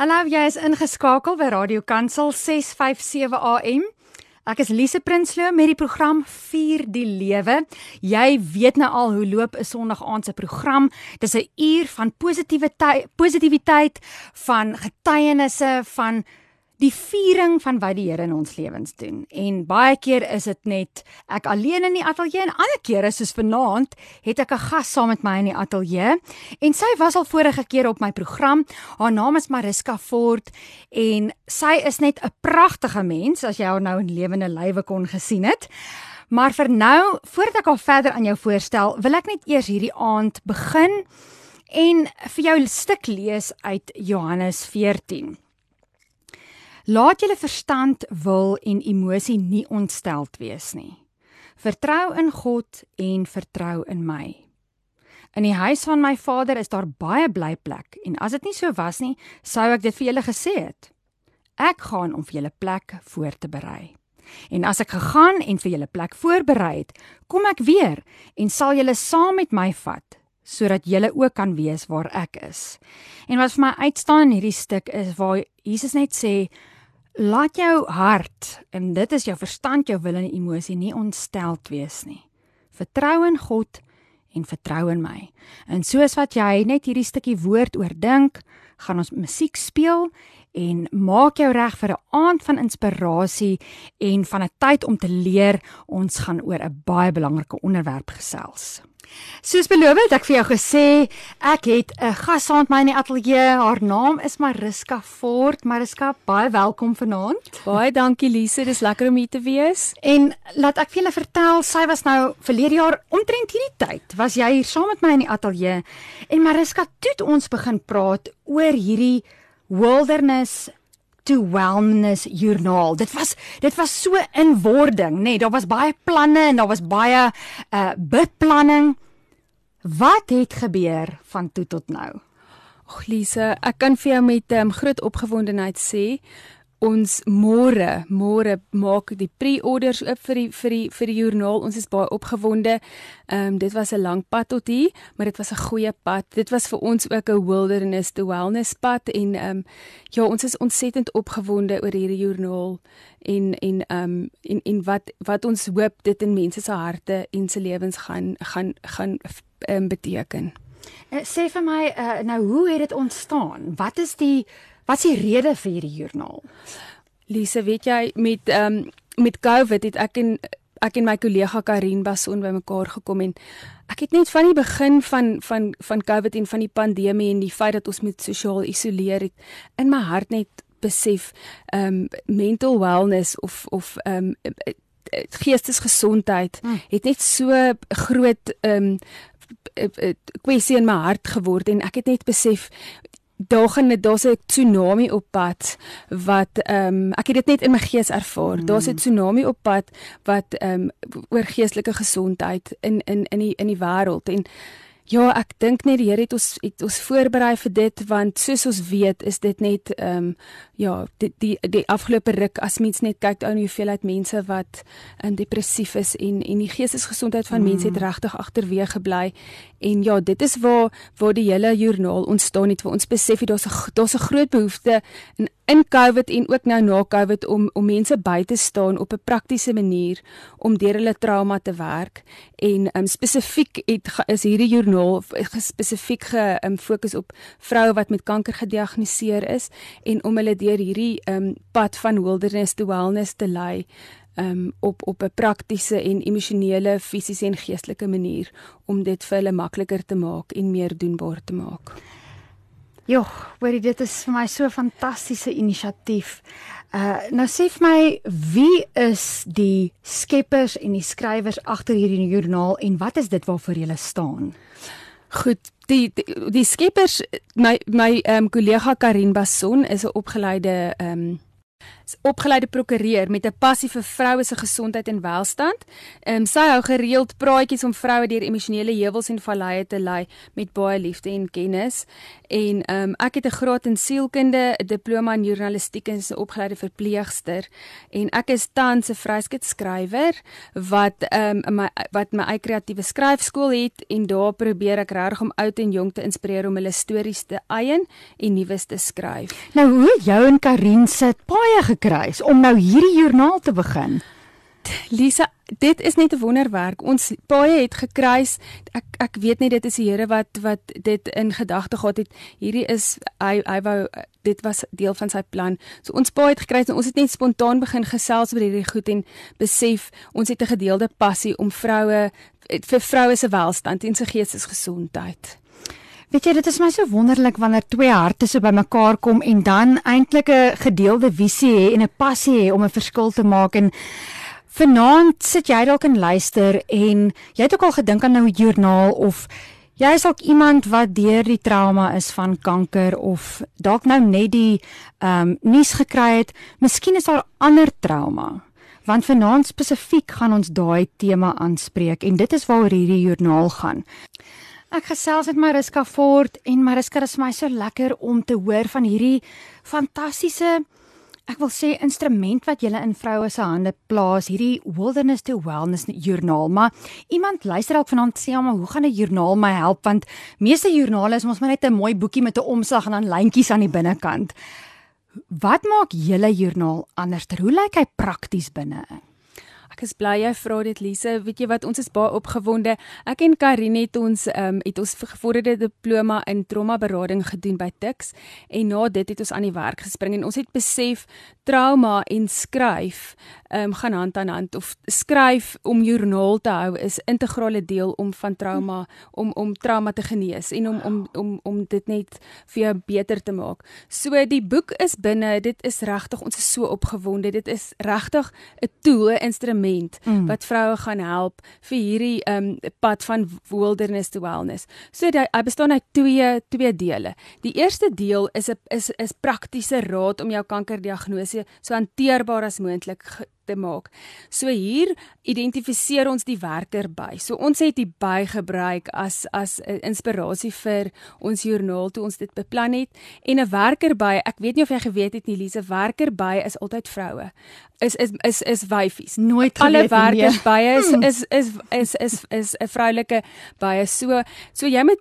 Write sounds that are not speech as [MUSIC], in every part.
Hallo, jy is ingeskakel by Radio Kansel 657 AM. Ek is Lise Prinsloo met die program Vier die Lewe. Jy weet nou al hoe loop 'n Sondag aand se program. Dis 'n uur van positiwiteit, positiwiteit, van getuienisse, van die viering van wat die Here in ons lewens doen. En baie keer is dit net ek alleen in die ateljee en ander kere soos vanaand het ek 'n gas saam met my in die ateljee en sy was al vorige keer op my program. Haar naam is Mariska Fort en sy is net 'n pragtige mens as jy haar nou in lewende lywe kon gesien het. Maar vir nou, voordat ek haar verder aan jou voorstel, wil ek net eers hierdie aand begin en vir jou 'n stuk lees uit Johannes 14. Laat julle verstand, wil en emosie nie ontsteld wees nie. Vertrou in God en vertrou in my. In die huis van my Vader is daar baie blyplek en as dit nie so was nie, sou ek dit vir julle gesê het. Ek gaan om vir julle plek voor te berei. En as ek gegaan en vir julle plek voorberei het, kom ek weer en sal julle saam met my vat sodat julle ook kan weet waar ek is. En wat vir my uitstaan in hierdie stuk is waar Jesus net sê Laat jou hart en dit is jou verstand, jou wil en emosie nie ontsteld wees nie. Vertrou in God en vertrou in my. En soos wat jy net hierdie stukkie woord oordink, gaan ons musiek speel en maak jou reg vir 'n aand van inspirasie en van 'n tyd om te leer. Ons gaan oor 'n baie belangrike onderwerp gesels. Soos beloof het ek vir jou gesê, ek het 'n gas saam met my in die ateljee. Haar naam is Mariska Fort. Mariska, baie welkom vanaand. Baie dankie Lise, dis lekker om hier te wees. En laat ek vir julle vertel, sy was nou verlede jaar omtrent hierdie tyd, was jy hier saam met my in die ateljee. En Mariska, toe ons begin praat oor hierdie wilderness to wellness joernaal. Dit was dit was so in wording, nê. Nee, daar was baie planne en daar was baie uh beplanning. Wat het gebeur van toe tot nou? Ag Lise, ek kan vir jou met um, groot opgewondenheid sê ons môre môre maak die pre-orders oop vir die vir die vir die joernaal. Ons is baie opgewonde. Ehm um, dit was 'n lang pad tot hier, maar dit was 'n goeie pad. Dit was vir ons ook 'n wilderness to wellness pad en ehm um, ja, ons is ontsettend opgewonde oor hierdie joernaal en en ehm um, en en wat wat ons hoop dit in mense se harte en se lewens gaan gaan gaan um, beteken. Uh, sê vir my uh, nou hoe het dit ontstaan? Wat is die Wat is die rede vir hierdie joernaal? Lise, weet jy met ehm um, met COVID het ek en ek en my kollega Karin Bason bymekaar gekom en ek het net van die begin van van van COVID en van die pandemie en die feit dat ons moet sosiaal isoleer het in my hart net besef ehm um, mental wellness of of ehm um, geestesgesondheid hmm. het net so groot ehm um, kwessie in my hart geword en ek het net besef daar gaan daar's 'n tsunami op pad wat ehm um, ek het dit net in my gees ervaar. Mm. Daar's 'n tsunami op pad wat ehm um, oor geestelike gesondheid in in in die in die wêreld en Ja, ek dink net die Here het ons het ons voorberei vir dit want soos ons weet is dit net ehm um, ja, die die die afgelope ruk as mens net kyk ou hoeveelheid mense wat in depressief is en en die geestesgesondheid van mm. mense het regtig agterweeg gebly en ja, dit is waar waar die hele joernaal ontstaan het vir ons besef daar's 'n daar's 'n groot behoefte in in COVID en ook nou na COVID om om mense by te staan op 'n praktiese manier om deur hulle trauma te werk en um, spesifiek het is hierdie joernaal spesifiek gefokus um, op vroue wat met kanker gediagnoseer is en om hulle deur hierdie um, pad van wilderness to wellness te lei um, op op 'n praktiese en emosionele, fisiese en geestelike manier om dit vir hulle makliker te maak en meer doenbaar te maak. Ja, hoorie dit is vir my so 'n fantastiese inisiatief. Uh nou sê vir my wie is die skeppers en die skrywers agter hierdie joernaal en wat is dit waarvoor jy staan? Goed, die die, die skeppers my my ehm um, kollega Karin Bason is 'n opgeleide ehm um, opgeleide prokureur met 'n passie vir vroue se gesondheid en welstand. Ehm um, sy hou gereeld praatjies om vroue deur emosionele heuwels en valleie te lei met baie liefde en kennis. En ehm um, ek het 'n graad in sielkunde, 'n diploma in journalistiek en 'n opgeleide verpleegster en ek is tans 'n vryskut skrywer wat ehm um, my wat my eie kreatiewe skryfskool het en daar probeer ek regtig om oud en jonk te inspireer om hulle stories te eien en nuus te skryf. Nou hoe jou en Karin sit baie gekry om nou hierdie joernaal te begin. Lisa, dit is net 'n wonderwerk. Ons paie het gekruis. Ek ek weet nie dit is die Here wat wat dit in gedagte gehad het. Hierdie is hy hy wou dit was deel van sy plan. So ons paie het gekruis en ons het net spontaan begin gesels oor hierdie goed en besef ons het 'n gedeelde passie om vroue vir vroue se welstand en se geestesgesondheid. Weet jy, dit is my so wonderlik wanneer twee harte so bymekaar kom en dan eintlik 'n gedeelde visie hê en 'n passie hê om 'n verskil te maak en Vanaand sit jy dalk en luister en jy het ook al gedink aan nou 'n joernaal of jy is dalk iemand wat deur die trauma is van kanker of dalk nou net die ehm um, nuus gekry het. Miskien is daar ander trauma. Want vanaand spesifiek gaan ons daai tema aanspreek en dit is waaroor hierdie joernaal gaan. Ek gesels met Mariska Fort en Mariska, dit is my so lekker om te hoor van hierdie fantastiese ek wil sê instrument wat jy in vroue se hande plaas, hierdie Wilderness to Wellness joernaal. Maar iemand luister dalk vanaand sê maar hoe gaan 'n joernaal my help want meeste joernale is mos maar net 'n mooi boekie met 'n omslag en dan lyntjies aan die binnekant. Wat maak julle joernaal anders? Hoe lyk hy prakties binne? Ek is bly jy vra dit Lise. Weet jy wat ons is baie opgewonde. Ek en Karin het ons ehm um, het ons gevorderde diploma in trauma berading gedoen by Tix en na dit het ons aan die werk gespring en ons het besef trauma en skryf ehm um, gaan hand aan hand of skryf om joernaal te hou is integrale deel om van trauma om om trauma te genees en om om om om dit net vir jou beter te maak. So die boek is binne. Dit is regtig ons is so opgewonde. Dit is regtig 'n tool, 'n instrument mm. wat vroue gaan help vir hierdie um pad van wilderness to wellness. So dit hy bestaan uit twee twee dele. Die eerste deel is 'n is is praktiese raad om jou kankerdiagnose so hanteerbaar as moontlik te maak. So hier identifiseer ons die werker by. So ons het die by gebruik as as 'n inspirasie vir ons joernaal toe ons dit beplan het en 'n werker by, ek weet nie of jy geweet het nie, Lise, werker by is altyd vroue is is is is wyfies. Nooit alle werkers baie is, is is is is is 'n vroulike baie. So so jy moet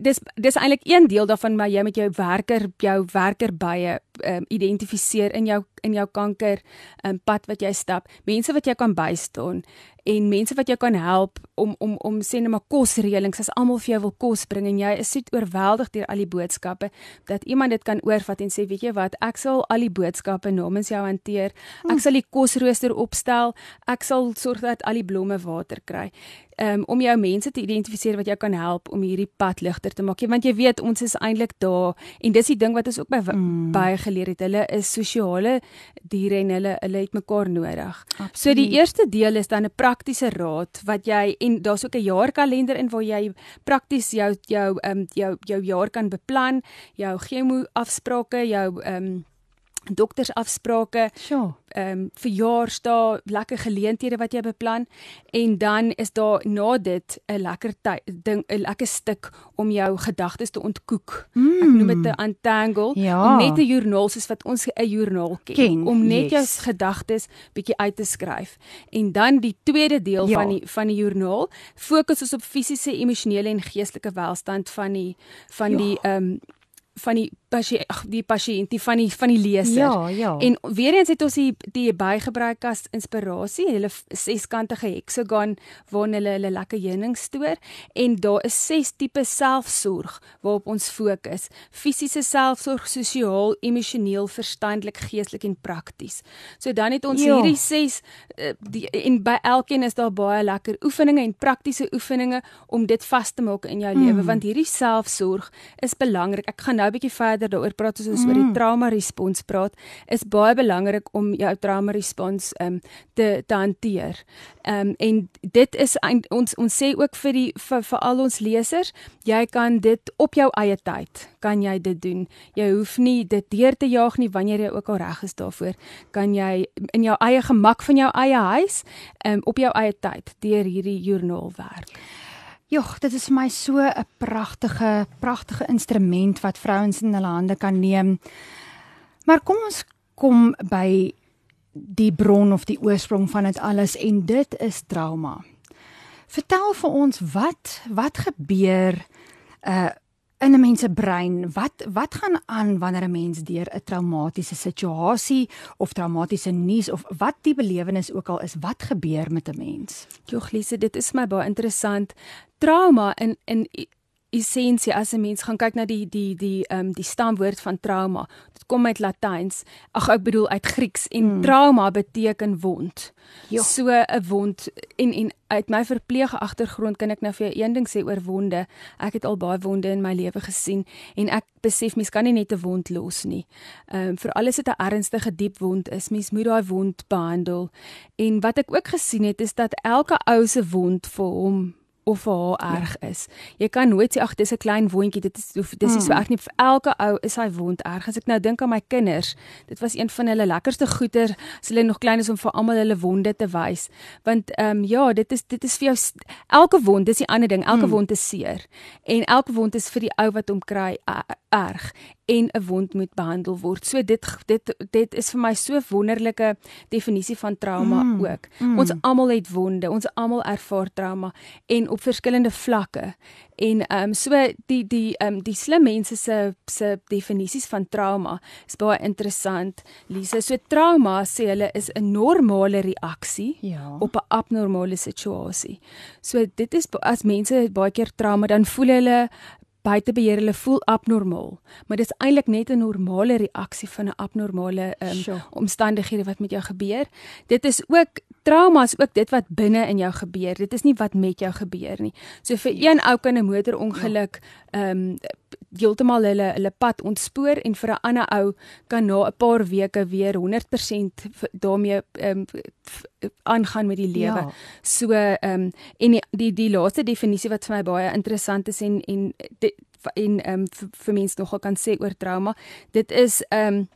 dis dis eintlik een deel daarvan maar jy met jou werker jou werker baie um, identifiseer in jou in jou kanker um, pad wat jy stap. Mense wat jy kan bystaan en mense wat jou kan help om om om sê net maar kosreëlings as almal vir jou wil kos bring en jy is soet oorweldig deur al die boodskappe dat iemand dit kan oorvat en sê weet jy wat? Ek sal al die boodskappe namens jou hanteer. Ek sal die kosrooster opstel. Ek sal sorg dat al die blomme water kry um, om jou mense te identifiseer wat jou kan help om hierdie pad ligter te maak. Jy want jy weet ons is eintlik daar en dis die ding wat ons ook by mm. baie geleer het. Hulle is sosiale diere en hulle hulle het mekaar nodig. Absoluut. So die eerste deel is dan 'n praktiese raad wat jy en daar's ook 'n jaarkalender in waar jy prakties jou jou ehm um, jou jou jaar kan beplan, jou chemo afsprake, jou ehm um, doktersafsprake. Sure ehm um, verjaarsdae, lekker geleenthede wat jy beplan en dan is daar na dit 'n lekker ding 'n lekker stuk om jou gedagtes te ontkoek. Mm. Ek noem dit 'n untangle ja. om net 'n joernaal soos wat ons 'n joernaal ken, ken om net yes. jou gedagtes bietjie uit te skryf. En dan die tweede deel ja. van die van die joernaal fokus ons op fisiese, emosionele en geestelike welstand van die van ja. die ehm um, van die pasiënt ag die pasiënt die van die van die leser. Ja, ja. En weer eens het ons die die bygebruik as inspirasie, hulle seskantige heksagon waar hulle hulle lekker heuning stoor en daar is ses tipe selfsorg waarop ons fokus. Fisiese selfsorg, sosiaal, emosioneel, verstandelik, geestelik en prakties. So dan het ons ja. hierdie ses eh, die, en by elkeen is daar baie lekker oefeninge en praktiese oefeninge om dit vas te maak in jou mm. lewe want hierdie selfsorg is belangrik. Ek gaan nou 'n bietjie verder verder daaroor praat as ons mm. oor die trauma respons praat, is baie belangrik om jou trauma respons um te te hanteer. Um en dit is ons ons sê ook vir die vir, vir al ons lesers, jy kan dit op jou eie tyd kan jy dit doen. Jy hoef nie dit deur te jaag nie wanneer jy ook al reg is daarvoor. Kan jy in jou eie gemak van jou eie huis um op jou eie tyd deur hierdie joernaal werk. Jogg, dit is vir my so 'n pragtige, pragtige instrument wat vrouens in hulle hande kan neem. Maar kom ons kom by die bron of die oorsprong van dit alles en dit is trauma. Vertel vir ons wat wat gebeur uh in 'n mens se brein. Wat wat gaan aan wanneer 'n mens deur 'n traumatiese situasie of traumatiese nuus of wat die belewenis ook al is, wat gebeur met 'n mens? Joglise, dit is my baie interessant. Trauma in in essensie as 'n mens gaan kyk na die die die ehm um, die stamwoord van trauma. Dit kom uit Latyns. Ag ek bedoel uit Grieks en hmm. trauma beteken wond. Jo. So 'n wond en en uit my verpleeg agtergrond kan ek nou vir jou een ding sê oor wonde. Ek het al baie wonde in my lewe gesien en ek besef mens kan nie net 'n wond los nie. Ehm um, vir alles wat 'n ernstige diep wond is, mens moet daai wond behandel. En wat ek ook gesien het is dat elke ou se wond vir hom of vir haar erg ja. is. Jy kan nooit sê ag dis 'n klein wondjie, dit is dis is so hmm. erg nie vir elke ou is hy wond erg. As ek nou dink aan my kinders, dit was een van hulle lekkerste goeder as hulle nog klein is om vir almal hulle wonde te wys. Want ehm um, ja, dit is dit is vir jou elke wond, dis die ander ding, elke hmm. wond is seer. En elke wond is vir die ou wat hom kry erg en 'n wond moet behandel word. So dit dit dit is vir my so wonderlike definisie van trauma mm, ook. Mm. Ons almal het wonde, ons almal ervaar trauma en op verskillende vlakke. En ehm um, so die die ehm um, die slim mense se se definisies van trauma is baie interessant. Lise, so trauma sê hulle is 'n normale reaksie ja. op 'n abnormale situasie. So dit is as mense baie keer trauma dan voel hulle buite beheer hulle voel abnormaal, maar dit is eintlik net 'n normale reaksie van 'n abnormale um, sure. omstandighede wat met jou gebeur. Dit is ook trauma is ook dit wat binne in jou gebeur. Dit is nie wat met jou gebeur nie. So vir een ou kan 'n motorongeluk ehm um, heeltemal hulle hulle pad ontspoor en vir 'n ander ou kan na 'n paar weke weer 100% daarmee ehm um, aangaan met die lewe. Ja. So ehm um, en die, die die laaste definisie wat vir my baie interessant is en en die, en ehm um, vir, vir mense nogal kan sê oor trauma, dit is ehm um,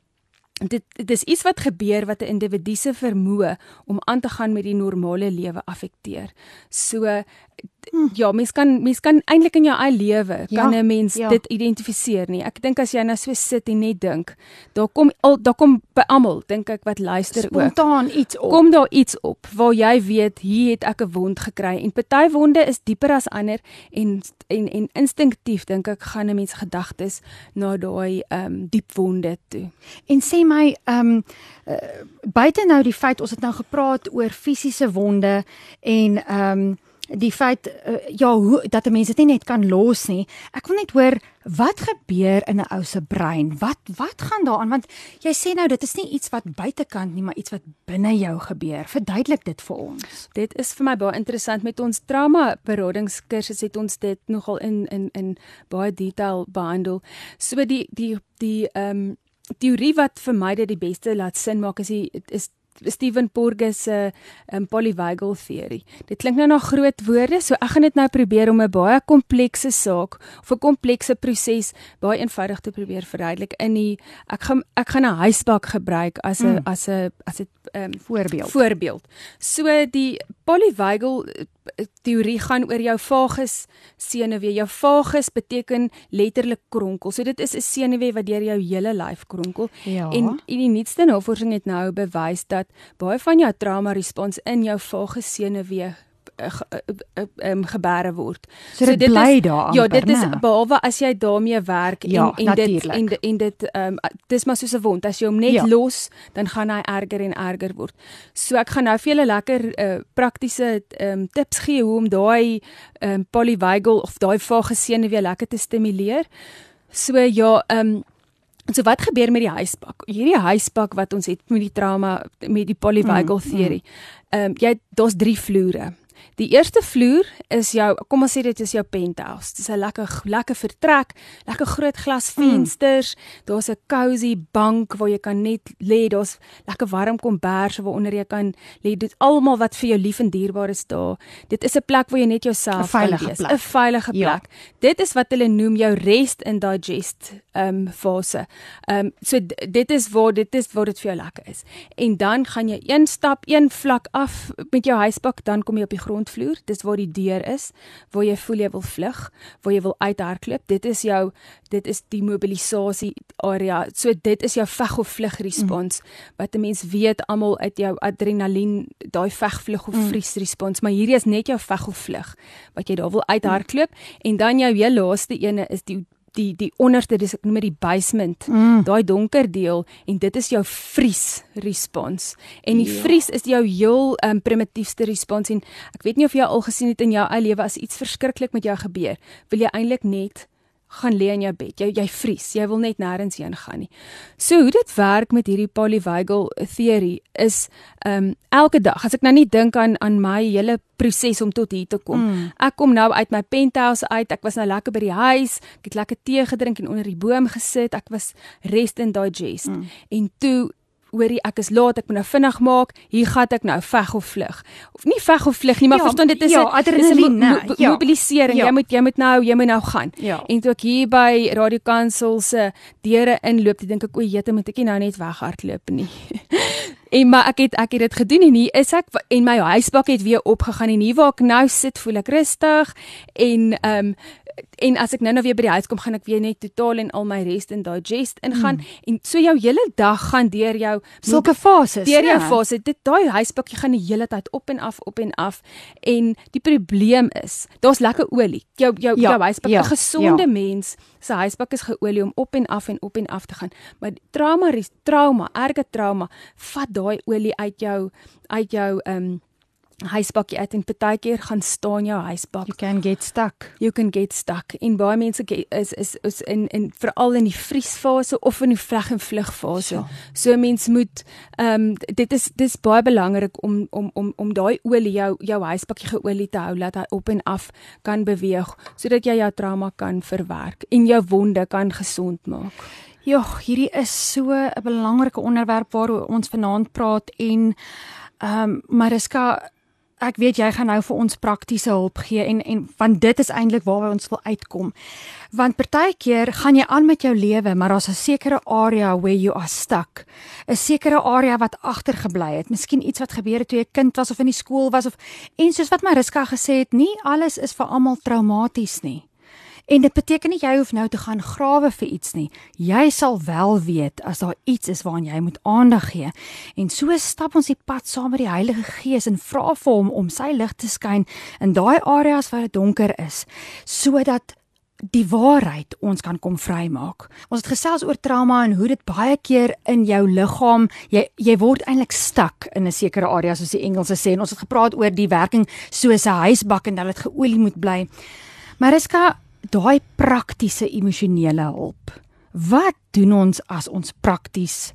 dit dit is iets wat gebeur wat 'n individu se vermoë om aan te gaan met die normale lewe affekteer. So. Ja, mens kan mens kan eintlik in jou eie lewe ja, kan 'n mens ja. dit identifiseer nie. Ek dink as jy nou so sit en net dink, daar kom al daar kom by almal dink ek wat luister Spontaan ook. Spontaan iets op. Kom daar iets op waar jy weet hier het ek 'n wond gekry en party wonde is dieper as ander en en en instinktief dink ek gaan 'n mens gedagtes na daai ehm um, diep wonde toe. En sê my ehm um, uh, buite nou die feit ons het nou gepraat oor fisiese wonde en ehm um, die feit uh, ja hoe dat 'n mens dit nie net kan los nie. Ek wil net hoor wat gebeur in 'n ou se brein? Wat wat gaan daaraan want jy sê nou dit is nie iets wat buitekant nie, maar iets wat binne jou gebeur. Verduidelik dit vir ons. Dit is vir my baie interessant met ons trauma beradingskursus het ons dit nogal in in in baie detail behandel. So die die die ehm um, teorie wat vir my dit die beste laat sin maak is die is Stephen Porges se um, polyvagal theory. Dit klink nou na groot woorde, so ek gaan dit nou probeer om 'n baie komplekse saak of 'n komplekse proses baie eenvoudig te probeer verduidelik in die ek gaan ek gaan 'n huisbak gebruik as 'n mm. as 'n as 'n um, voorbeeld. Voorbeeld. So die polyvagal teorie gaan oor jou vagus senuwee. Jou vagus beteken letterlik kronkel. So dit is 'n senuwee wat deur jou hele lyf kronkel. Ja. En, en die nuutste navorsing het nou bewys dat baie van jou trauma respons in jou vagus senuwee um, gebare word. So, so dit bly daar. Ja, dit is behalwe as jy daarmee werk ja, en en dit en en dit ehm um, dis maar soos 'n wond. As jy hom net ja. los, dan gaan hy erger en erger word. So ek gaan nou vir julle lekker uh, praktiese ehm um, tips gee hoe om daai ehm um, polyvagal of daai vagesene weer lekker te stimuleer. So ja, ehm um, So wat gebeur met die huispak? Hierdie huispak wat ons het met die trauma met die polyvagal mm, theory. Mm. Ehm mm, um, jy daar's drie vloere. Die eerste vloer is jou kom ons sê dit is jou penthouse. Dis 'n lekker lekker vertrek, lekker groot glasvensters. Mm. Daar's 'n cozy bank waar jy kan net lê. Daar's lekker warm kombers waaronder jy kan lê. Dit almal wat vir jou lief en dierbaar is daar. Dit is 'n plek waar jy net jouself kan wees. 'n Veilige ja. plek. Ja. Dit is wat hulle noem jou rest and digest ehm um, fase. Ehm um, so dit is waar dit is waar dit vir jou lekker is. En dan gaan jy een stap, een vlak af met jou huisbak, dan kom jy op die grondvloer. Dis waar die deur is, waar jy voel jy wil vlug, waar jy wil uithardloop. Dit is jou dit is die mobilisasie area. So dit is jou veg of vlug respons mm. wat 'n mens weet almal uit jou adrenalien, daai veg vlug of mm. vries respons, maar hierdie is net jou veg of vlug wat jy daar wil uithardloop mm. en dan jou heel laaste ene is die die die onderste dis ek noem dit die basement mm. daai donker deel en dit is jou vries respons en die ja. vries is jou heel um, primitiefste respons en ek weet nie of jy al gesien het in jou eie lewe as iets verskriklik met jou gebeur wil jy eintlik net gaan lê in jou bed. Jy jy vries. Jy wil net nêrens heen gaan nie. So hoe dit werk met hierdie polyvagal theory is ehm um, elke dag as ek nou nie dink aan aan my hele proses om tot hier te kom. Mm. Ek kom nou uit my penthouse uit. Ek was nou lekker by die huis. Ek het lekker tee gedrink en onder die boom gesit. Ek was rest and digest. Mm. En toe hoorie ek is laat, ek moet nou vinnig maak. Hier gaan ek nou veg of vlug. Of nie veg of vlug nie, maar ja, verstaan dit is 'n ja, adrenaline, mo mo ja. mobilisering. Ja. Jy moet jy moet nou, jy moet nou gaan. Ja. En toe ek hier by Radio Kansel se deure inloop, dink ek o, jete, moet ek nie nou net weghardloop nie. [LAUGHS] en maar ek het ek het dit gedoen en hier is ek en my huisbak het weer opgegaan en hier waar ek nou sit, voel ek rustig en ehm um, en as ek nou nou weer by die huis kom, gaan ek weer net totaal en al my rest and digest ingaan mm. en so jou hele dag gaan deur jou sulke fases. Deur jou ja. fase. Dit daai huisbakkie gaan die hele tyd op en af, op en af. En die probleem is, daar's lekker olie. Jou jou ja, jou huisbak, 'n ja, gesonde ja. mens se huisbak is geolie om op en af en op en af te gaan. Maar trauma, trauma, erge trauma, vat daai olie uit jou uit jou ehm um, huisbakkie uit en partykeer gaan staan jou huisbak. You can get stuck. You can get stuck. En baie mense is is is in in veral in die vriesfase of in die vleg en vlug fase. Ja. So mens moet ehm um, dit is dis baie belangrik om om om om daai olie jou jou huisbakkie geolie te hou dat hy op en af kan beweeg sodat jy jou trauma kan verwerk en jou wonde kan gesond maak. Ja, hierdie is so 'n belangrike onderwerp waaroor ons vanaand praat en ehm um, Mariska ek weet jy gaan nou vir ons praktiese hulp gee en en want dit is eintlik waar ons wil uitkom. Want partykeer gaan jy aan met jou lewe, maar daar's 'n sekere area where you are stuck. 'n Sekere area wat agtergebly het. Miskien iets wat gebeur het toe jy kind was of in die skool was of en soos wat Mariska gesê het, nie alles is vir almal traumaties nie. En dit beteken nie jy hoef nou te gaan grawe vir iets nie. Jy sal wel weet as daar iets is waaraan jy moet aandag gee. En so stap ons die pad saam met die Heilige Gees en vra vir hom om sy lig te skyn in daai areas waar dit donker is, sodat die waarheid ons kan kom vrymaak. Ons het gesels oor trauma en hoe dit baie keer in jou liggaam, jy jy word eintlik stuk in 'n sekere area soos die Engelse sê en ons het gepraat oor die werking soos 'n huisbak en dat dit geolie moet bly. Mariska, daai praktiese emosionele hulp. Wat doen ons as ons prakties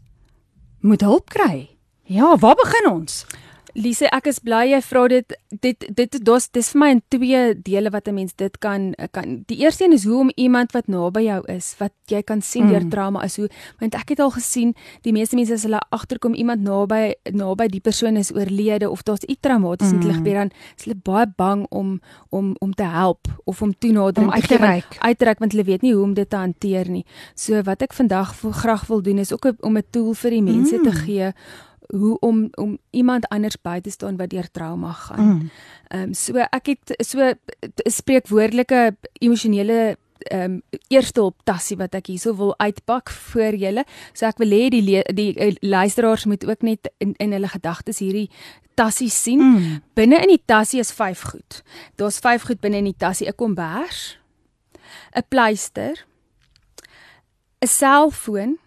moet hulp kry? Ja, waar begin ons? Lise, ek is bly jy vra dit dit dit dis dis vir my in twee dele wat 'n mens dit kan kan die eerste een is hoe om iemand wat naby jou is wat jy kan sien deur mm. trauma is hoe want ek het al gesien die meeste mense as hulle agterkom iemand naby naby die persoon is oorlede of daar's iets traumaties mm. in hulle gebeur dan is hulle baie bang om om om te help of om toenadering uit te reik uit te reik want hulle weet nie hoe om dit te hanteer nie. So wat ek vandag graag wil doen is ook om 'n tool vir die mense mm. te gee hoe om om iemand anders by te staan wat deur trauma gaan. Mm. Ehm um, so ek het so spreekwoordelike emosionele ehm um, eerste hulp tassie wat ek hierso wil uitpak vir julle. So ek wil hê die die, die uh, luisteraars moet ook net in in hulle gedagtes hierdie tassie sien. Mm. Binne in die tassie is vyf goed. Daar's vyf goed binne in die tassie: 'n kombers, 'n pleister, 'n selfoon,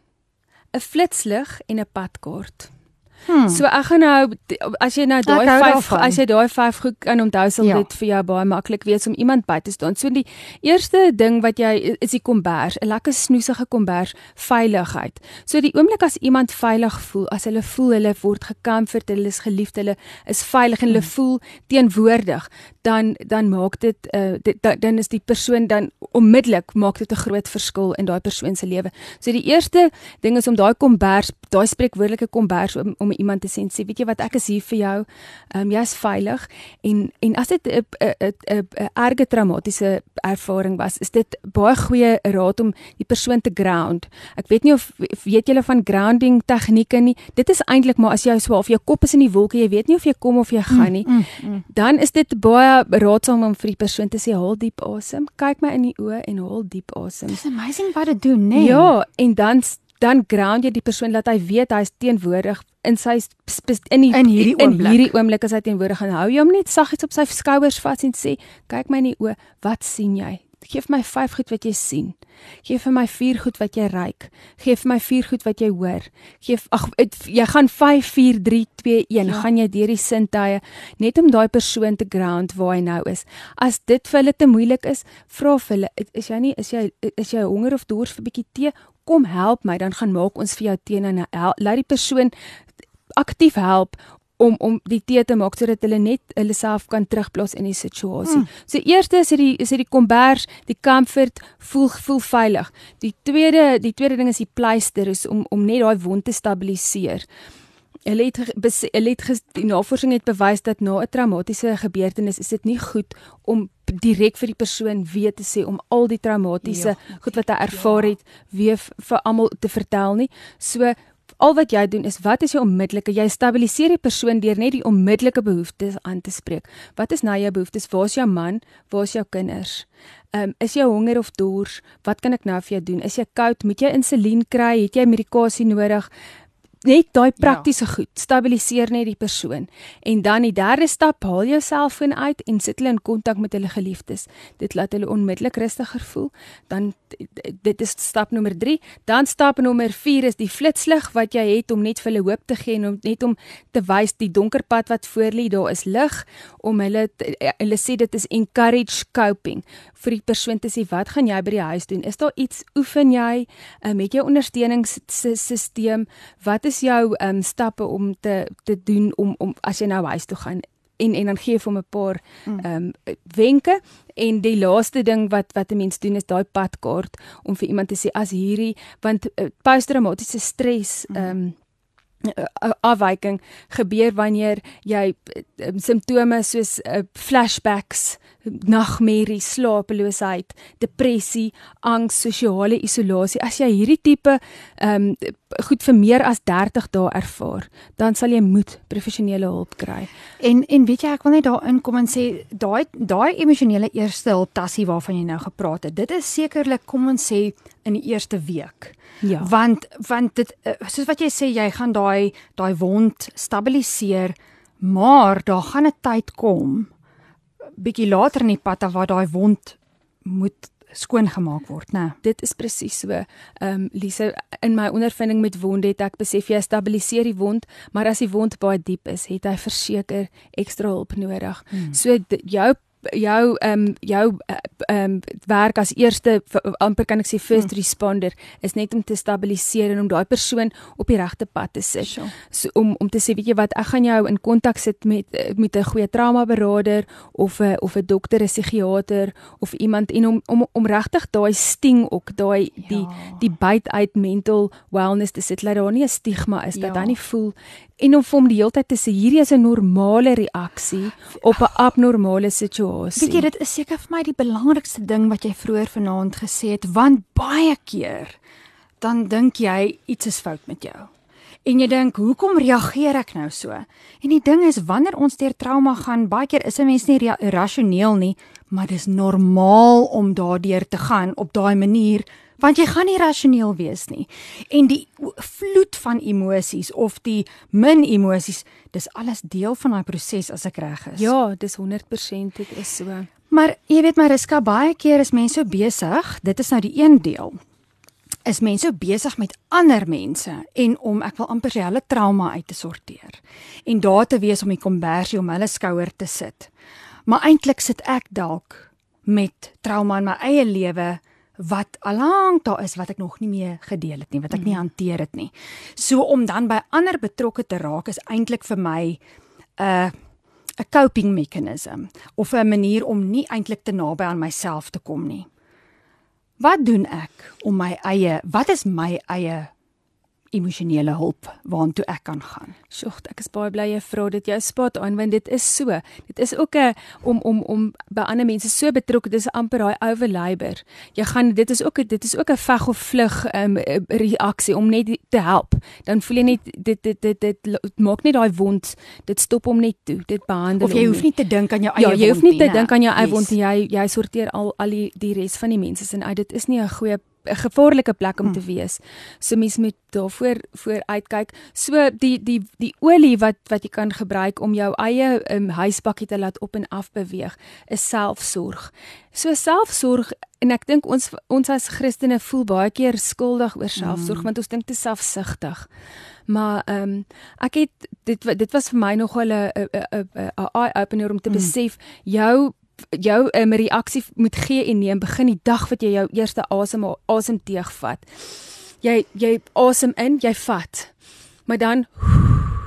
'n flitslig en 'n padkaart. Hmm. So ek gaan nou as jy nou daai 5 as jy daai 5 goed kan onthou sal ja. dit vir jou baie maklik wees om iemand by te staan. So die eerste ding wat jy is die kombers, 'n lekker snoesige kombers, veiligheid. So die oomblik as iemand veilig voel, as hulle voel hulle word gecomfort, hulle is geliefd, hulle is veilig en hulle hmm. voel teenwoordig, dan dan maak dit uh dit, dan is die persoon dan onmiddellik maak dit 'n groot verskil in daai persoon se lewe. So die eerste ding is om daai kombers, daai spreekwoordelike kombers om om iemand te sê, weet jy wat ek is hier vir jou. Ehm um, jy's veilig en en as dit 'n 'n erge traumatiese ervaring was, is dit baie goeie raad om die persoon te ground. Ek weet nie of weet julle van grounding tegnieke nie. Dit is eintlik maar as jy so of jou kop is in die wolke, jy weet nie of jy kom of jy gaan nie. Mm, mm, mm. Dan is dit baie raadsaam om vir die persoon te sê haal diep asem, kyk my in die oë en haal diep asem. It's amazing wat dit doen, né? Nee? Ja, en dan dan ground jy die persoon dat hy weet hy is teenwoordig in sy in die in hierdie oomblik. In hierdie oomblik is hy teenwoordig en hou jy hom net saggies op sy skouers vas en sê kyk my in die oë, wat sien jy? Geef my 5 goed wat jy sien. Geef vir my 4 goed wat jy ruik. Geef vir my 4 goed wat jy hoor. Geef ag jy gaan 5 4 3 2 1 ja. gaan jy deur die sintuie net om daai persoon te ground waar hy nou is. As dit vir hulle te moeilik is, vra vir hulle, is jy nie is jy is jy honger of dors vir 'n bietjie tee? Kom help my, dan gaan maak ons vir jou tee en laat die persoon aktief help om om die tee te maak sodat hulle net hulle self kan terugplaas in die situasie. Mm. So eerste is dit die is dit die kombers, die comfort, voel voel veilig. Die tweede die tweede ding is die pleister is om om net daai wond te stabiliseer. Hulle het hulle het die navorsing het bewys dat na 'n traumatiese gebeurtenis is dit nie goed om direk vir die persoon weer te sê om al die traumatiese ja, goed wat hy ervaar ja. het weer vir almal te vertel nie. So al wat jy doen is wat is jou onmiddellike jy stabiliseer die persoon deur net die onmiddellike behoeftes aan te spreek. Wat is nou jou behoeftes? Waar is jou man? Waar is jou kinders? Ehm um, is jy honger of dors? Wat kan ek nou vir jou doen? Is jy koud? Moet jy insulien kry? Het jy medikasie nodig? Net daai ja. praktiese ja. goed stabiliseer net die persoon. En dan die derde stap haal jou selfoon uit en sit hulle in kontak met hulle geliefdes. Dit laat hulle onmiddellik rustiger voel. Dan dit is stap nommer 3 dan stap nommer 4 is die flitslig wat jy het om net vir hulle hoop te gee en om net om te wys die donker pad wat voor lê daar is lig. Om hulle hulle sê dit is encourage coping. Vir die persoon te sê wat gaan jy by die huis doen? Is daar iets oefen jy um, met jou ondersteuningssisteem wat is is jou um, stappe om te te doen om om as jy nou huis toe gaan en en dan gee vir hom 'n paar mm. ehm um, wenke en die laaste ding wat wat 'n mens doen is daai padkaart om vir iemand te sê as hierdie want uh, posttraumatiese stres mm. ehm um, afwyking gebeur wanneer jy um, simptome soos uh, flashbacks nagmerrie, slapeloosheid, depressie, angs, sosiale isolasie. As jy hierdie tipe ehm um, goed vir meer as 30 dae ervaar, dan sal jy moet professionele hulp kry. En en weet jy ek wil net daarin kom en sê daai daai emosionele eerste hulp tassie waarvan jy nou gepraat het. Dit is sekerlik kom ons sê in die eerste week. Ja. Want want dit eh, soos wat jy sê jy gaan daai daai wond stabiliseer, maar daar gaan 'n tyd kom bietjie later in die pad waar daai wond moet skoon gemaak word, né? Dit is presies so. Ehm um, Lise, in my ondervinding met wonde het ek besef jy stabiliseer die wond, maar as die wond baie diep is, het hy verseker ekstra hulp nodig. Hmm. So jou jou ehm um, jou eh, ehm um, werk as eerste amper kan ek sê first hmm. responder is net om te stabiliseer en om daai persoon op die regte pad te sit. Sure. So om om te sê weet jy wat ek gaan jou in kontak sit met met 'n goeie trauma beraader of 'n of 'n dokter, 'n psigiater of iemand en om om om regtig daai sting ook daai ja. die die byt uit mental wellness te sit dat daar nie 'n stigma is ja. dat hy nie voel en om vir hom die hele tyd te sê hierdie is 'n normale reaksie op 'n abnormale situasie. Weet jy dit is seker vir my die belangrikste ding wat jy vroeër vanaand gesê het want baie keer dan dink jy iets is fout met jou. En jy dink, hoekom reageer ek nou so? En die ding is wanneer ons deur trauma gaan, baie keer is 'n mens nie rasioneel nie, maar dis normaal om daardeur te gaan op daai manier want jy gaan nie rasioneel wees nie. En die vloed van emosies of die min emosies, dis alles deel van daai proses as ek reg is. Ja, dis 100% dit is so. Maar jy weet Mariska, baie keer is mense so besig, dit is nou die een deel. is mense besig met ander mense en om ek wil amper sê hulle trauma uit te sorteer en daar te wees om die kombersie om hulle skouer te sit. Maar eintlik sit ek dalk met trauma in my eie lewe wat alank daar is wat ek nog nie meer gedeel het nie, wat ek nie mhm. hanteer het nie. So om dan by ander betrokke te raak is eintlik vir my 'n uh, 'n coping mechanism of 'n manier om nie eintlik te naby aan myself te kom nie. Wat doen ek om my eie, wat is my eie emosionele hulp waartoe ek kan gaan. Sjoe, ek is baie bly jy vra dit jou spot aan want dit is so. Dit is ook 'n om om om by ander mense so betrokke, dis amper daai overlaber. Jy gaan dit is ook dit is ook 'n veg of vlug um, reaksie om net te help. Dan voel jy net dit dit dit dit, dit maak net daai wond, dit stop hom net toe. Dit behandel Of jy hoef nie te dink aan jou eie wond nie. Ja, jy hoef nie te dink aan jou eie wond nie. Jy jy sorteer al al die die res van die mense se uit. Dit is nie 'n goeie 'n gevaarlike plek om te hmm. wees. So mens moet daarvoor voor uitkyk. So die die die olie wat wat jy kan gebruik om jou eie um, huisbakkie te laat op en af beweeg, is selfsorg. So selfsorg en ek dink ons ons as Christene voel baie keer skuldig oor selfsorg mm. want ons dink dit is selfsugtig. Maar ehm um, ek het dit dit was vir my nog 'n 'n 'n 'n eye opener om te mm. besef jou jou 'n um, reaksie moet gee en neem begin die dag wat jy jou eerste asem asemteug vat. Jy jy asem in, jy vat. Maar dan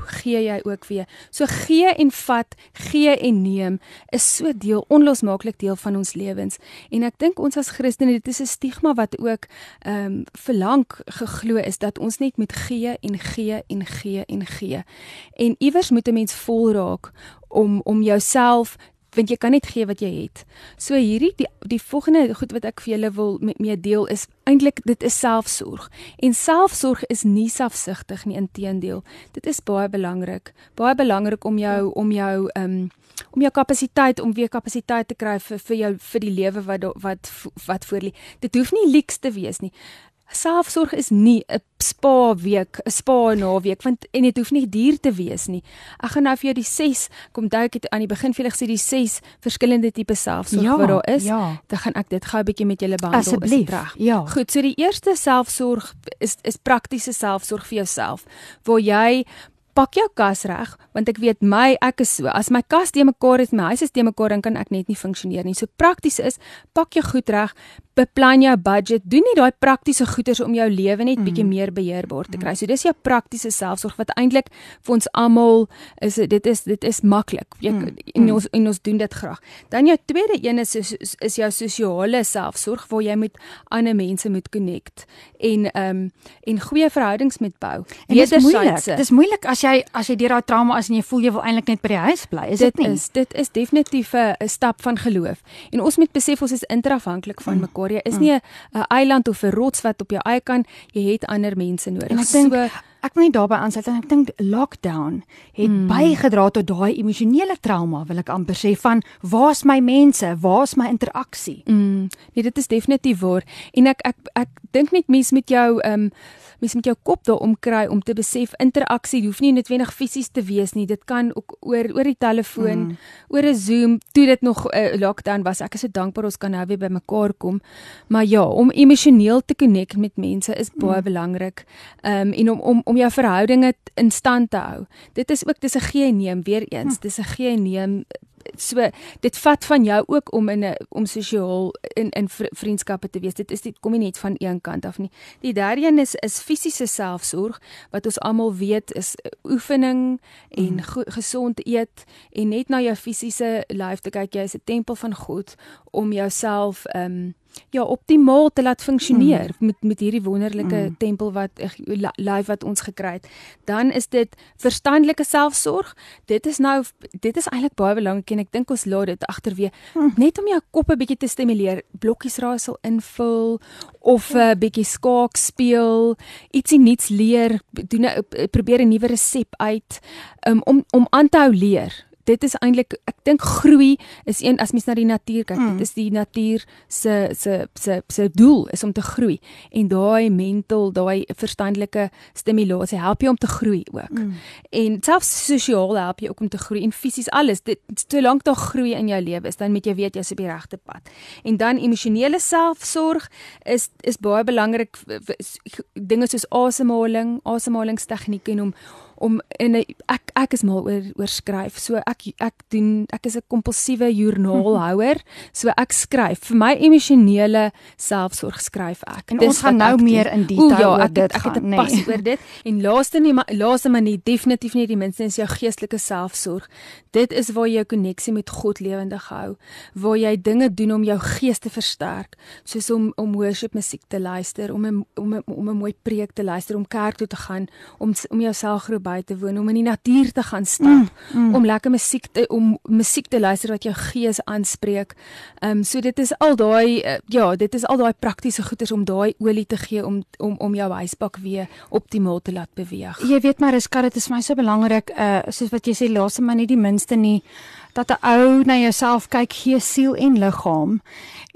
gee jy ook weer. So gee en vat, gee en neem is so deel onlosmaaklik deel van ons lewens. En ek dink ons as Christene dit is 'n stigma wat ook ehm um, verlang geglo is dat ons net moet gee en gee en gee en gee. En iewers moet 'n mens vol raak om om jouself want jy kan net gee wat jy het. So hierdie die, die volgende goed wat ek vir julle wil met mee deel is eintlik dit is selfsorg. En selfsorg is nie selfsugtig nie, inteendeel. Dit is baie belangrik. Baie belangrik om jou om jou ehm um, om jou kapasiteit om weer kapasiteit te kry vir vir jou vir die lewe wat wat wat voor lê. Dit hoef nie leeks te wees nie. Selfsorg is nie 'n spa week, 'n spa naweek want en dit hoef nie duur te wees nie. Ek gaan nou vir jou die 6 kom dui ek het aan die begin vir julle gesê die 6 verskillende tipe selfsorg ja, wat daar is. Ja. Dan gaan ek dit gou 'n bietjie met julle behandel asseblief. Ja. Goed, so die eerste selfsorg is is praktiese selfsorg vir jouself waar jy pak jou kas reg want ek weet my ek is so as my kas te mekaar is my huis is te mekaar dan kan ek net nie funksioneer nie so prakties is pak jou goed reg beplan jou budget doen nie daai praktiese goeders om jou lewe net bietjie mm. meer beheerbaar te kry so dis jou praktiese selfsorg wat eintlik vir ons almal is dit is dit is maklik jy mm. en mm. ons en ons doen dit graag dan jou tweede een is is, is jou sosiale selfsorg waar jy met ander mense moet connect en ehm um, en goeie verhoudings met bou wederzijds dis moeilik as jy jy as jy deur daai trauma is en jy voel jy wil eintlik net by die huis bly, is dit nie? Is, dit is definitief 'n stap van geloof. En ons moet besef ons is interafhanklik van mm. mekaar. Jy is mm. nie 'n eiland of 'n rots wat op jou eie kan, jy het ander mense nodig. En ek dink so, ek wil net daarbey aansluit en ek dink lockdown het mm. bygedra tot daai emosionele trauma, wil ek amper sê van waar's my mense? Waar's my interaksie? Mm. Nee, dit is definitief waar. En ek ek ek dink net mens met jou ehm um, mens moet jou kop daaroor kry om te besef interaksie hoef nie noodwendig fisies te wees nie. Dit kan ook oor oor die telefoon, mm. oor 'n Zoom, toe dit nog 'n uh, lockdown was. Ek is so dankbaar ons kan nou weer by mekaar kom. Maar ja, om emosioneel te connect met mense is baie mm. belangrik. Ehm um, en om om om jou verhoudinge in stand te hou. Dit is ook dis 'n gee en neem weer eens. Mm. Dis 'n gee en neem so dit vat van jou ook om in 'n om sosiaal in in vriendskappe te wees. Dit is dit kom nie net van een kant af nie. Die derde een is is fisiese selfsorg wat ons almal weet is oefening en mm. gesond eet en net na jou fisiese lyf te kyk. Jy is 'n tempel van God om jouself ehm um, ja optimaal te laat funksioneer mm. met met hierdie wonderlike mm. tempel wat live wat ons gekry het. Dan is dit verstandelike selfsorg. Dit is nou dit is eintlik baie belangrik en ek dink ons laat dit agterweë mm. net om jou kop 'n bietjie te stimuleer. Blokkies raaisel invul of 'n uh, bietjie skaak speel, ietsie nuuts leer, doen 'n probeer 'n nuwe resep uit um, om om aan te hou leer dit is eintlik ek dink groei is een as mens na die natuur kyk, mm. dit is die natuur se se se se doel is om te groei en daai mental, daai verstandelike stimulasie help jou om te groei ook. Mm. En selfs sosiaal help jy ook om te groei en fisies alles. Dit solank daar groei in jou lewe is, dan moet jy weet jy's op die regte pad. En dan emosionele selfsorg is is baie belangrik dinge soos asemhaling, asemhalingstegnieke en om om in 'n ek ek is mal oor oor skryf. So ek ek doen ek is 'n kompulsiewe joernaalhouer. [LAUGHS] So ek skryf vir my emosionele selfsorg skryf ek. En Dis ons gaan nou meer in detail ja, oor ek, dit ek gaan. het 'n nee. oor dit. En laaste nie laaste maar nie definitief nie die minste is jou geestelike selfsorg. Dit is waar jy jou koneksie met God lewendig hou, waar jy dinge doen om jou gees te versterk, soos om om worship musiek te luister, om 'n om 'n om 'n mooi preek te luister, om kerk toe te gaan, om om jou selfgroep by te woon, om in die natuur te gaan stap, mm, mm. om lekker musiek te om musiek te luister wat jou gees aanspreek. Ehm um, so dit is al daai uh, ja, dit is al daai praktiese goeders om daai olie te gee om om om jou huisbak weer optimaal te laat beweeg. Jy weet maar, Riska, dit is vir my so belangrik uh soos wat jy sê laaste maar nie die minste nie dat 'n ou na jouself kyk, gees, siel en liggaam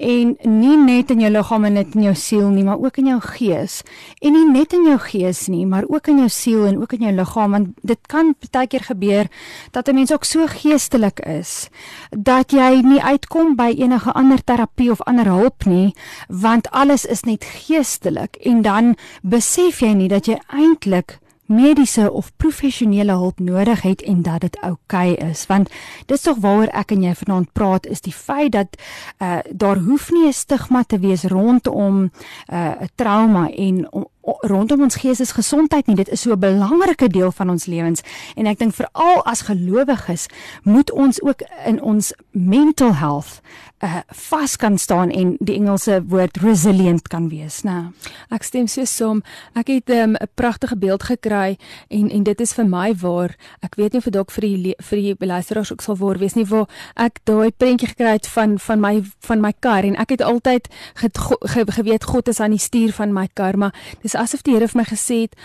en nie net in jou liggaam en net in jou siel nie, maar ook in jou gees. En nie net in jou gees nie, maar ook in jou siel en ook in jou liggaam want dit kan baie keer gebeur dat 'n mens ook so geestelik is dat jy nie uitkom by enige ander terapie of ander hulp nie, want alles is net geestelik en dan besef jy nie dat jy eintlik mediese of professionele hulp nodig het en dat dit oukei okay is want dis tog waaroor ek en jy vanaand praat is die feit dat uh, daar hoef nie 'n stigma te wees rondom uh, 'n uh, trauma en om, rondom ons geestesgesondheid nie dit is so 'n belangrike deel van ons lewens en ek dink veral as gelowiges moet ons ook in ons mental health uh vas kan staan en die Engelse woord resilient kan wees, né? Ek stem so saam. Ek het ehm, 'n um, pragtige beeld gekry en en dit is vir my waar ek weet nie of dit dalk vir die vir die luisteraars ook sal waar wees nie waar ek daai prentjie gekry het van van my van my kar en ek het altyd get, ge, geweet God is aan die stuur van my kar, maar dis asof die Here vir my gesê het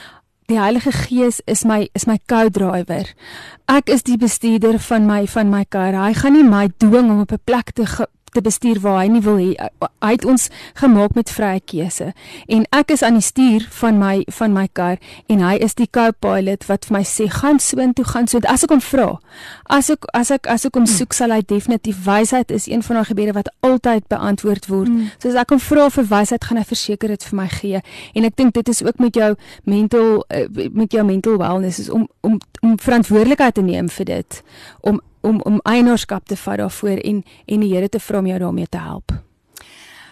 Die Heilige Gees is my is my co-driver. Ek is die bestuurder van my van my kar. Hy gaan nie my dwing om op 'n plek te te bestuur waar hy nie wil hê. Hy het ons gemaak met vrye keuse en ek is aan die stuur van my van my kar en hy is die co-pilot wat vir my sê gaan soontoe gaan so as ek hom vra. As ek as ek as ek hom soek sal hy definitief wysheid is een van daai gebede wat altyd beantwoord word. Mm. So as ek hom vra vir wysheid gaan hy verseker dit vir my gee en ek dink dit is ook met jou mental eh, met jou mental wellness is om om om verantwoordelikheid te neem vir dit om om om eienaarskap te vat daarvoor en en die Here te vra om jou daarmee te help.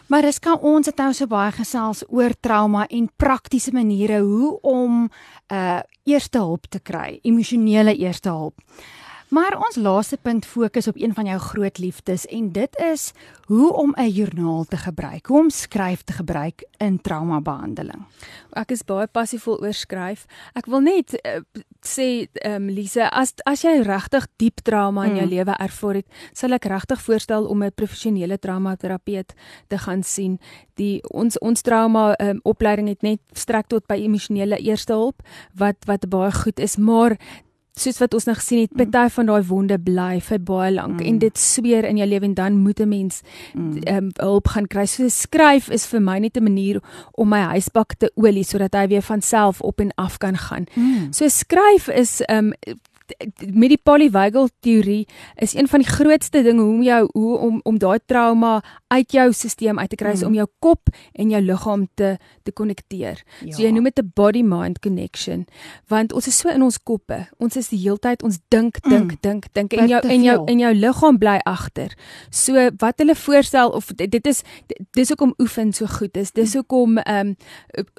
Maar dis kan ons het nou so baie gesels oor trauma en praktiese maniere hoe om 'n uh, eerste hulp te kry, emosionele eerste hulp. Maar ons laaste punt fokus op een van jou groot liefdes en dit is hoe om 'n joernaal te gebruik, hoe om skryf te gebruik in traumabehandeling. Ek is baie passievol oor skryf. Ek wil net uh, sê ehm um, Lise, as as jy regtig diep trauma in jou mm. lewe ervaar het, sal ek regtig voorstel om 'n professionele traumaterapeut te gaan sien. Die ons ons trauma ehm um, opleiding het net strek tot by emosionele eerste hulp wat wat baie goed is, maar soos wat ons nou gesien het, party van daai wonde bly vir baie lank mm. en dit sweer in jou lewe en dan moet 'n mens mm. um, hulp gaan kry. So skryf is vir my net 'n manier om my huisbak te olie sodat hy weer van self op en af kan gaan. Mm. So skryf is um met die polyvagal teorie is een van die grootste dinge hoe om jou hoe om om daai trauma uit jou stelsel uit te kry mm. om jou kop en jou liggaam te te konnekteer. Ja. So jy noem dit 'n body mind connection want ons is so in ons koppe. Ons is die heeltyd ons dink dink mm. dink dink en jou en jou en jou liggaam bly agter. So wat hulle voorstel of dit is dis hoekom oefen so goed is. Dis mm. hoekom ehm um,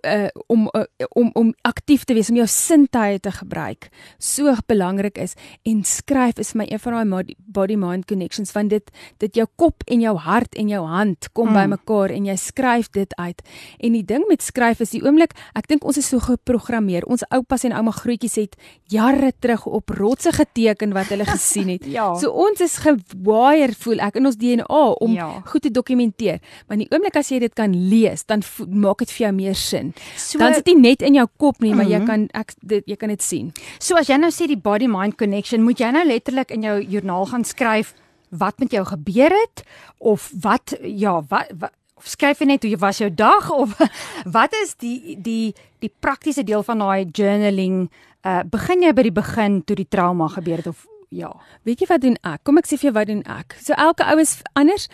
uh, om uh, om om aktief te wees om jou sintuie te gebruik. So belangrik belangrik is en skryf is my een van daai body mind connections want dit dit jou kop en jou hart en jou hand kom mm. bymekaar en jy skryf dit uit. En die ding met skryf is die oomblik, ek dink ons is so geprogrammeer. Ons oupas en ouma grootjies het jare terug op rotse geteken wat hulle gesien het. [LAUGHS] ja. So ons is gewire voel ek in ons DNA om ja. goed te dokumenteer. Maar die oomblik as jy dit kan lees, dan maak dit vir jou meer sin. So, dan sit dit net in jou kop nie, maar mm -hmm. jy kan ek dit jy kan dit sien. So as jy nou sê die body body mind connection, moet jy nou letterlik in jou joernaal gaan skryf wat met jou gebeur het of wat ja, wat, wat of skryf jy net hoe was jou dag of [LAUGHS] wat is die die die praktiese deel van daai journaling? Uh begin jy by die begin toe die trauma gebeur het of ja. Weet jy wat doen ek? Kom ek sê vir jou wat doen ek. So elke ou is anders.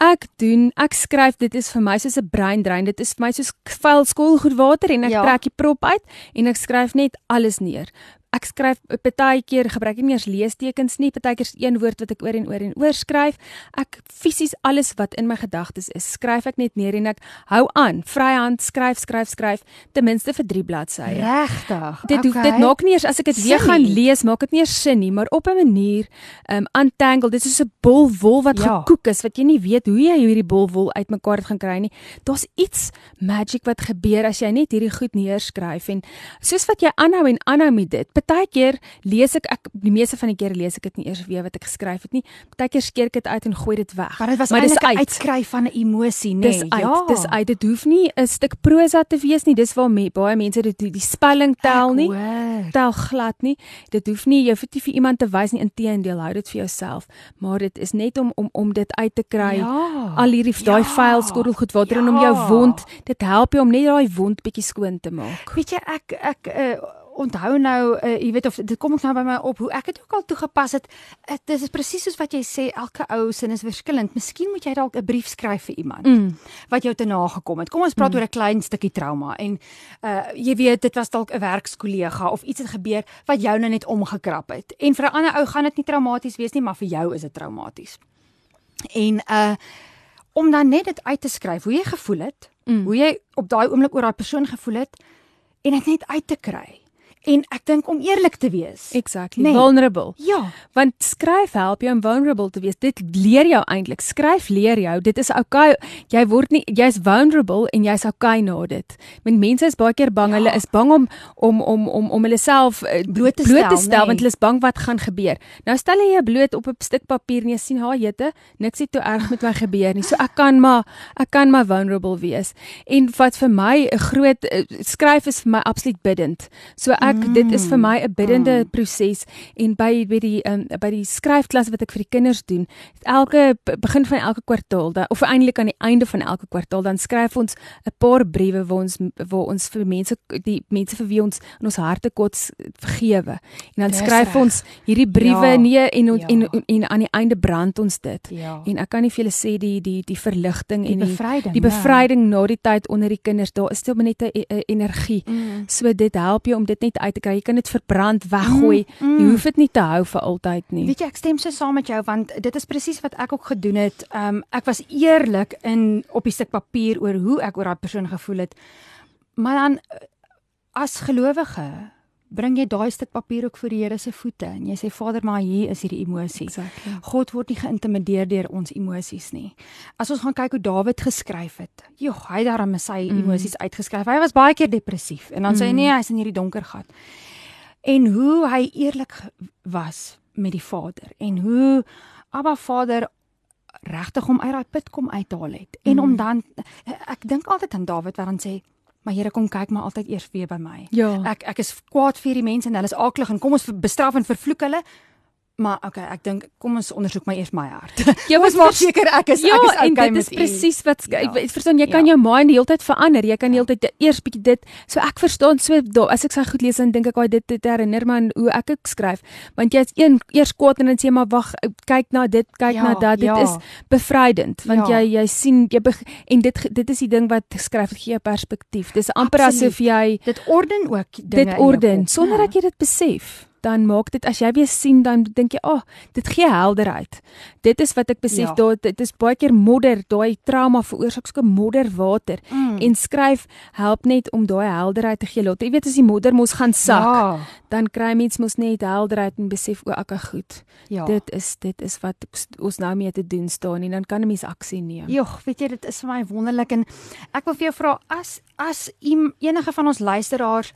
Ek doen, ek skryf, dit is vir my soos 'n breindrein. Dit is vir my soos vuil skoolgoed water en ek ja. trek die prop uit en ek skryf net alles neer ek skryf baie keer gebruik ek nie eers leestekens nie, baie keer is een woord wat ek oor en oor en oor skryf. Ek fisies alles wat in my gedagtes is, skryf ek net neer en ek hou aan, vryhand skryf, skryf, skryf ten minste vir 3 bladsye. Regtig. Dit okay. hoef dit maak nie eers as ek dit weer gaan lees, maak dit nie eers sin nie, maar op 'n manier um untangle. Dit is so 'n bol wol wat ja. gekook is wat jy nie weet hoe jy hierdie bol wol uitmekaar gaan kry nie. Daar's iets magic wat gebeur as jy net hierdie goed neerskryf en soos wat jy aanhou en aanhou met dit Partykeer lees ek ek die meeste van die kere lees ek dit nie eers weer wat ek geskryf het nie. Partykeer skeer ek dit uit en gooi dit weg. Maar dit was eintlik 'n uitskryf van 'n emosie, nê? Nee. Dis uit, dis uit. Dit hoef nie 'n stuk prosa te wees nie. Dis waar me, baie mense dit die, die spelling tel nie. Tel glad nie. Dit hoef nie jy hoef dit vir iemand te wys nie. Inteendeel, hou dit vir jouself. Maar dit is net om om om dit uit te kry. Ja. Al hierdie ja. daai files skorrel goed water ja. en om jou wond, dit help jou om net daai wond bietjie skoon te maak. Weet jy ek ek uh, onthou nou, uh, jy weet of dit kom ek nou by my op hoe ek dit ook al toegepas het. Dit is presies soos wat jy sê, elke ou sin is verskillend. Miskien moet jy dalk 'n brief skryf vir iemand mm. wat jou te nagekom het. Kom ons praat mm. oor 'n klein stukkie trauma en uh jy weet dit was dalk 'n werkskollega of iets het gebeur wat jou nou net omgekrap het. En vir 'n ander ou gaan dit nie traumaties wees nie, maar vir jou is dit traumaties. En uh om dan net dit uit te skryf hoe jy gevoel het, mm. hoe jy op daai oomblik oor daai persoon gevoel het en dit net uit te kry en ek dink om eerlik te wees. Exactly. Nee. Vulnerable. Ja. Want skryf help jou om vulnerable te wees. Dit leer jou eintlik. Skryf leer jou. Dit is okay. Jy word nie jy's vulnerable en jy's okay na dit. Want mense is baie keer bang. Ja. Hulle is bang om om om om om hulle self uh, bloot te bloot stel, te stel nee. want hulle is bang wat gaan gebeur. Nou stel jy jou bloot op 'n stuk papier en jy sien haar jette, niks het toe erg met my gebeur nie. So ek kan maar ek kan maar vulnerable wees. En wat vir my 'n groot uh, skryf is vir my absoluut biddend. So ek ek dit is vir my 'n biddende mm. proses en by by die um, by die skryfklas wat ek vir die kinders doen, elke begin van elke kwartaal da, of eintlik aan die einde van elke kwartaal dan skryf ons 'n paar briewe waar ons waar ons vir mense die mense vir wie ons in ons harte kots vergewe. En dan Dis skryf recht. ons hierdie briewe ja, neer en, ja. en, en en aan die einde brand ons dit. Ja. En ek kan nie vir julle sê die die die verligting die en die bevryding, die bevryding ja. na die tyd onder die kinders, daar is net 'n energie. Mm. So dit help jou om dit net uit te kry. Jy kan dit verbrand, weggooi. Mm, mm. Jy hoef dit nie te hou vir altyd nie. Weet jy, ek stem so saam met jou want dit is presies wat ek ook gedoen het. Um ek was eerlik in op die stuk papier oor hoe ek oor daai persoon gevoel het. Maar dan as gelowige bring jy daai stuk papier ook voor die Here se voete en jy sê Vader maar hier is hierdie emosie. Exactly. God word nie geïntimideer deur ons emosies nie. As ons gaan kyk hoe Dawid geskryf het. Joh, hy het daarmee sy mm. emosies uitgeskryf. Hy was baie keer depressief en dan mm. sê hy nee, hy's in hierdie donker gat. En hoe hy eerlik was met die Vader en hoe Abba Vader regtig hom uit daai put kom uithaal het. En mm. om dan ek dink altyd aan Dawid wat dan sê Maar Here kom kyk maar altyd eers weer by my. Ja. Ek ek is kwaad vir die mense en hulle is aaklig en kom ons bestraf en vervloek hulle. Maar okay, ek dink kom ons ondersoek my eers my hart. [LAUGHS] Jy moet maak seker ek is ja, ek is okay met Ja, en dit is presies wat ja. ek verstaan jy kan ja. jou mind die hele tyd verander. Jy kan die hele tyd eers bietjie dit. So ek verstaan so as ek sy goed lees dan dink ek, "Ag, dit dit herinner my aan hoe ek ek skryf." Want jy's een eers kwaad en dan sê jy, "Maar wag, kyk na dit, kyk ja, na dat." Dit ja. is bevrydend want ja. jy jy sien jy en dit dit is die ding wat skryf gee perspektief. Dis amper Absoluut. asof jy dit orden ook dinge. Dit orden sonder ja. dat jy dit besef dan maak dit as jy weer sien dan dink jy, "Ag, oh, dit gee helderheid." Dit is wat ek besef ja. daar dit is baie keer modder, daai trauma veroorsaak so 'n modder water mm. en skryf help net om daai helderheid te gee. Lot, jy weet as die modder mos gaan sak, ja. dan kry mens mos net helderheid en besef o, ek is goed. Ja. Dit is dit is wat ons nou mee te doen staan en dan kan 'n mens aksie neem. Jogg, weet jy dit is vir my wonderlik en ek wil vir jou vra as as enige van ons luisteraars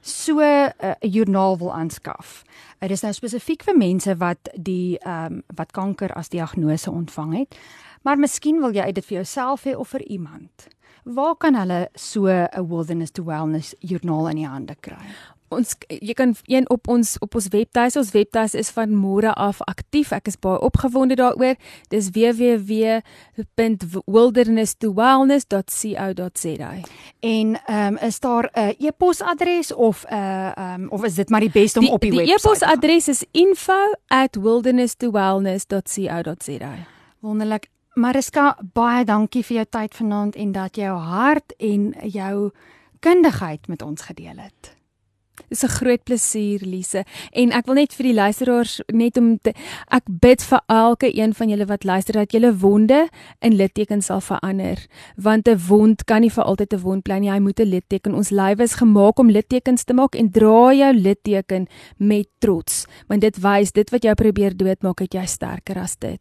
so eh, 'n uh, joernaal wil aanskaf. Dit is nou spesifiek vir mense wat die ehm um, wat kanker as diagnose ontvang het. Maar miskien wil jy dit vir jouself hê of vir iemand. Waar kan hulle so 'n wilderness to wellness joernaal in die hande kry? Ons jy kan een op ons op ons webtuis ons webtuis is van môre af aktief ek is baie opgewonde daaroor. Dis www.wilderness2wellness.co.za en ehm um, is daar 'n uh, e-posadres of 'n uh, ehm um, of is dit maar die beste om die, op die, die webwerf die e-posadres is info@wilderness2wellness.co.za wonderlik. Mariska baie dankie vir jou tyd vanaand en dat jy jou hart en jou kundigheid met ons gedeel het Dis 'n groot plesier, Lise. En ek wil net vir die luisteraars net om te, ek bid vir elke een van julle wat luister dat julle wonde in littekens sal verander, want 'n wond kan nie vir altyd 'n wond bly nie. Hy moet 'n litteken. Ons lywe is gemaak om littekens te maak en dra jou litteken met trots, want dit wys dit wat jou probeer doodmaak, het jy sterker as dit.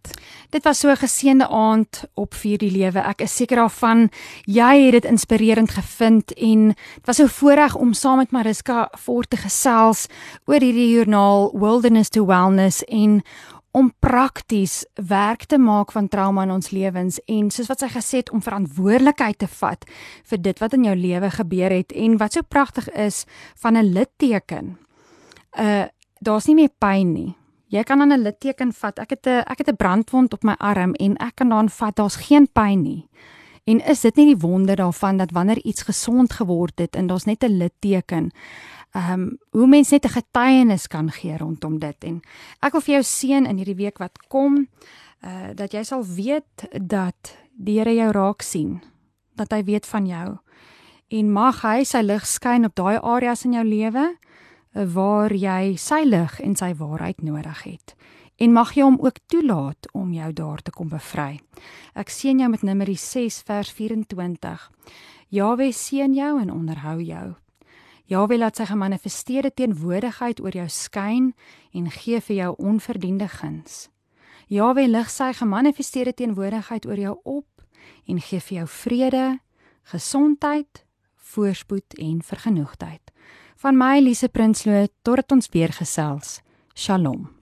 Dit was so 'n geseënde aand op vir die lewe. Ek is seker daarvan jy het dit inspirerend gevind en dit was 'n voorreg om saam met Mariska kort te gesels oor hierdie joernaal Wilderness to Wellness en om prakties werk te maak van trauma in ons lewens en soos wat sy gesê het om verantwoordelikheid te vat vir dit wat in jou lewe gebeur het en wat so pragtig is van 'n litteken. Uh daar's nie meer pyn nie. Jy kan aan 'n litteken vat. Ek het 'n ek het 'n brandwond op my arm en ek kan daaraan vat. Daar's geen pyn nie. En is dit nie die wonder daarvan dat wanneer iets gesond geword het en daar's net 'n litteken ehm um, hoe mense net 'n getuienis kan gee rondom dit. En ek wil vir jou seën in hierdie week wat kom uh dat jy sal weet dat die Here jou raak sien dat hy weet van jou. En mag hy sy lig skyn op daai areas in jou lewe uh, waar jy sy lig en sy waarheid nodig het. En mag jy hom ook toelaat om jou daar te kom bevry. Ek seën jou met Numeri 6 vers 24 Jahwe seën jou en onderhou jou Jahwe laat sy gemanifesteerde teenwoordigheid oor jou skyn en gee vir jou onverdiende guns. Jahwe lig sy gemanifesteerde teenwoordigheid oor jou op en gee vir jou vrede, gesondheid, voorspoed en vergenoegdheid. Van my Elise Prinsloo tot ons weer gesels. Shalom.